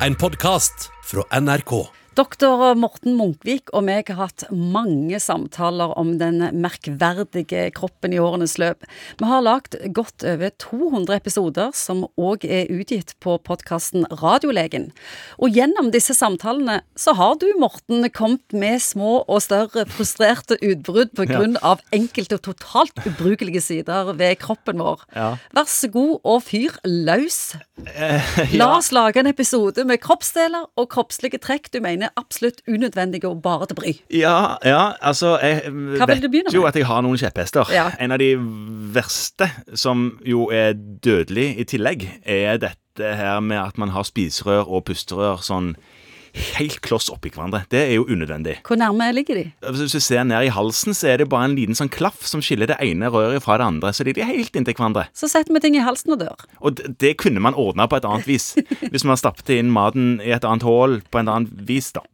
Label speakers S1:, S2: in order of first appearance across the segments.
S1: En podkast fra NRK.
S2: Doktor Morten Munkvik og meg har hatt mange samtaler om den merkverdige kroppen i årenes løp. Vi har lagd godt over 200 episoder som òg er utgitt på podkasten Radiolegen. Og gjennom disse samtalene så har du, Morten, kommet med små og større frustrerte utbrudd pga. Ja. Enkelte totalt ubrukelige sider ved kroppen vår. Ja. Vær så god og fyr løs. Eh, ja. La oss lage en episode med kroppsdeler og kroppslige trekk du mener er absolutt unødvendige og bare til bry.
S3: Ja, ja, altså Jeg
S2: med?
S3: jo at jeg har noen kjepphester. Ja. En av de verste, som jo er dødelig i tillegg, er dette her med at man har spiserør og pusterør sånn helt kloss oppi hverandre. Det er jo unødvendig.
S2: Hvor nærme ligger de?
S3: Hvis du ser ned i halsen, så er det bare en liten sånn klaff som skiller det ene røret fra det andre. Så de er helt inntil hverandre.
S2: Så setter vi ting i halsen og dør.
S3: Og det, det kunne man ordna på et annet vis. hvis man stappet inn maten i et annet hull på en annen vis, da.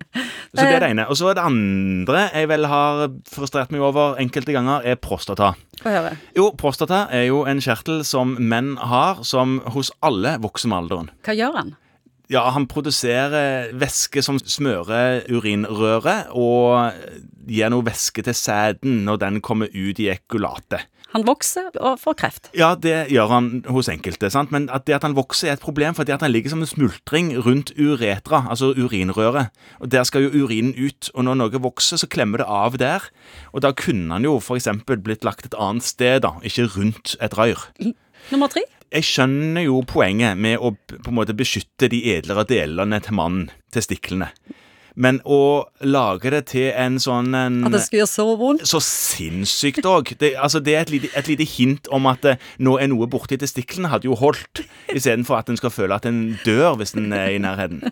S3: Så det er det ene. Og så er det andre jeg vel har frustrert meg over enkelte ganger, er prostata.
S2: Få høre.
S3: Jo, prostata er jo en kjertel som menn har, som hos alle vokser med alderen.
S2: Hva gjør han?
S3: Ja, han produserer væske som smører urinrøret, og gir noe væske til sæden når den kommer ut i ekulatet.
S2: Han vokser og får kreft.
S3: Ja, det gjør han hos enkelte. sant? Men at det at han vokser, er et problem, fordi at han ligger som en smultring rundt uretra, altså urinrøret. Og Der skal jo urinen ut. Og når noe vokser, så klemmer det av der. Og da kunne han jo f.eks. blitt lagt et annet sted, da, ikke rundt et røyr.
S2: Nummer tre?
S3: Jeg skjønner jo poenget med å på en måte beskytte de edlere delene til mannen, testiklene. Men å lage det til en sånn en,
S2: At det skal gjøre så vondt?
S3: Så sinnssykt òg. Det, altså, det er et lite, et lite, hint om at eh, nå er noe borti testiklene, hadde jo holdt. Istedenfor at en skal føle at en dør hvis en er i nærheten.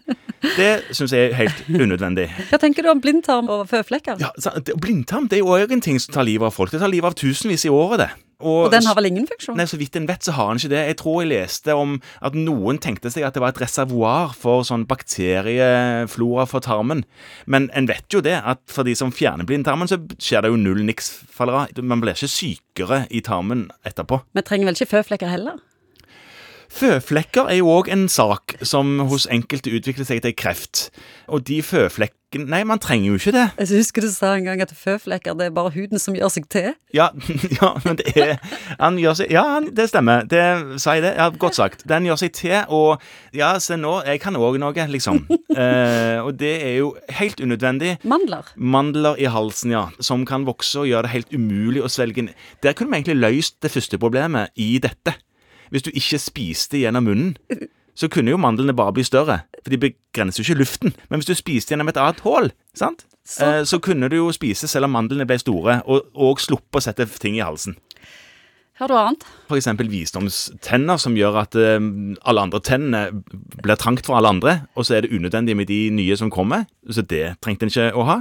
S3: Det syns jeg er helt unødvendig.
S2: Hva tenker du om blindtarm og føflekker?
S3: Ja, Blindtarm det er jo òg en ting som tar livet av folk. Det tar livet av tusenvis i året, det.
S2: Og, og, den har vel ingen funksjon?
S3: Nei, Så vidt en vet, så har den ikke det. Jeg tror jeg leste om at noen tenkte seg at det var et reservoar for sånn bakterieflora for tarmen. Men en vet jo det, at for de som fjerner blindtarmen, så skjer det jo null niks-fallera. Man blir ikke sykere i tarmen etterpå.
S2: Vi trenger vel ikke føflekker heller?
S3: Føflekker er jo òg en sak som hos enkelte utvikler seg til kreft. Og de føflekkene Nei, man trenger jo ikke det.
S2: Jeg husker du sa en gang at føflekker det er bare huden som gjør seg til.
S3: Ja, ja men det er Han gjør seg Ja, det stemmer. Det sa jeg det. Ja, Godt sagt. Den gjør seg til, og ja, se nå, jeg kan òg noe, liksom. eh, og det er jo helt unødvendig.
S2: Mandler?
S3: Mandler i halsen, ja. Som kan vokse og gjøre det helt umulig å svelge. Der kunne vi egentlig løst det første problemet i dette. Hvis du ikke spiste gjennom munnen, så kunne jo mandlene bare bli større. For de begrenser jo ikke luften. Men hvis du spiste gjennom et annet hull, sant? Så. Eh, så kunne du jo spise selv om mandlene ble store, og, og sluppe å sette ting i halsen.
S2: Har du annet?
S3: F.eks. visdomstenner, som gjør at uh, alle andre tennene blir trangt for alle andre, og så er det unødvendig med de nye som kommer. Så det trengte en ikke å ha.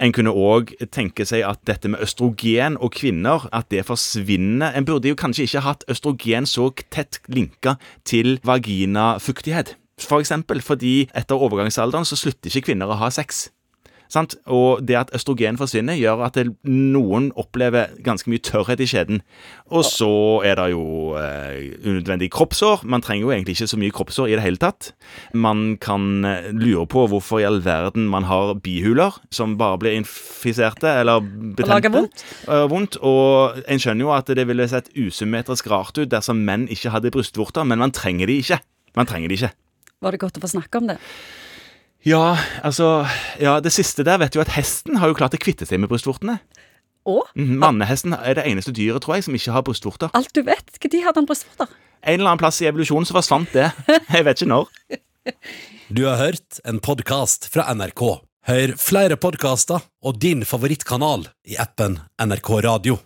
S3: En kunne òg tenke seg at dette med østrogen og kvinner, at det forsvinner. En burde jo kanskje ikke hatt østrogen så tett linka til vaginafuktighet. For eksempel fordi etter overgangsalderen så slutter ikke kvinner å ha sex. Sant? Og det at østrogen forsvinner, gjør at noen opplever ganske mye tørrhet i skjeden. Og så er det jo eh, unødvendig kroppsår. Man trenger jo egentlig ikke så mye kroppsår i det hele tatt. Man kan eh, lure på hvorfor i all verden man har bihuler som bare blir infiserte eller betente. Og
S2: vondt.
S3: Uh, vondt. Og en skjønner jo at det ville sett usymmetrisk rart ut dersom menn ikke hadde brystvorter, men man trenger de ikke. Man trenger de ikke.
S2: Var det godt å få snakke om det?
S3: Ja, altså Ja, det siste der vet jo at hesten har jo klart å kvitte seg med brystvortene.
S2: Og?
S3: Mm, mannehesten er det eneste dyret, tror jeg, som ikke har brystvorter.
S2: Alt du vet? Når hadde han brystvorter?
S3: En eller annen plass i evolusjonen så forsvant det. Jeg vet ikke når.
S1: Du har hørt en podkast fra NRK. Hør flere podkaster og din favorittkanal i appen NRK Radio.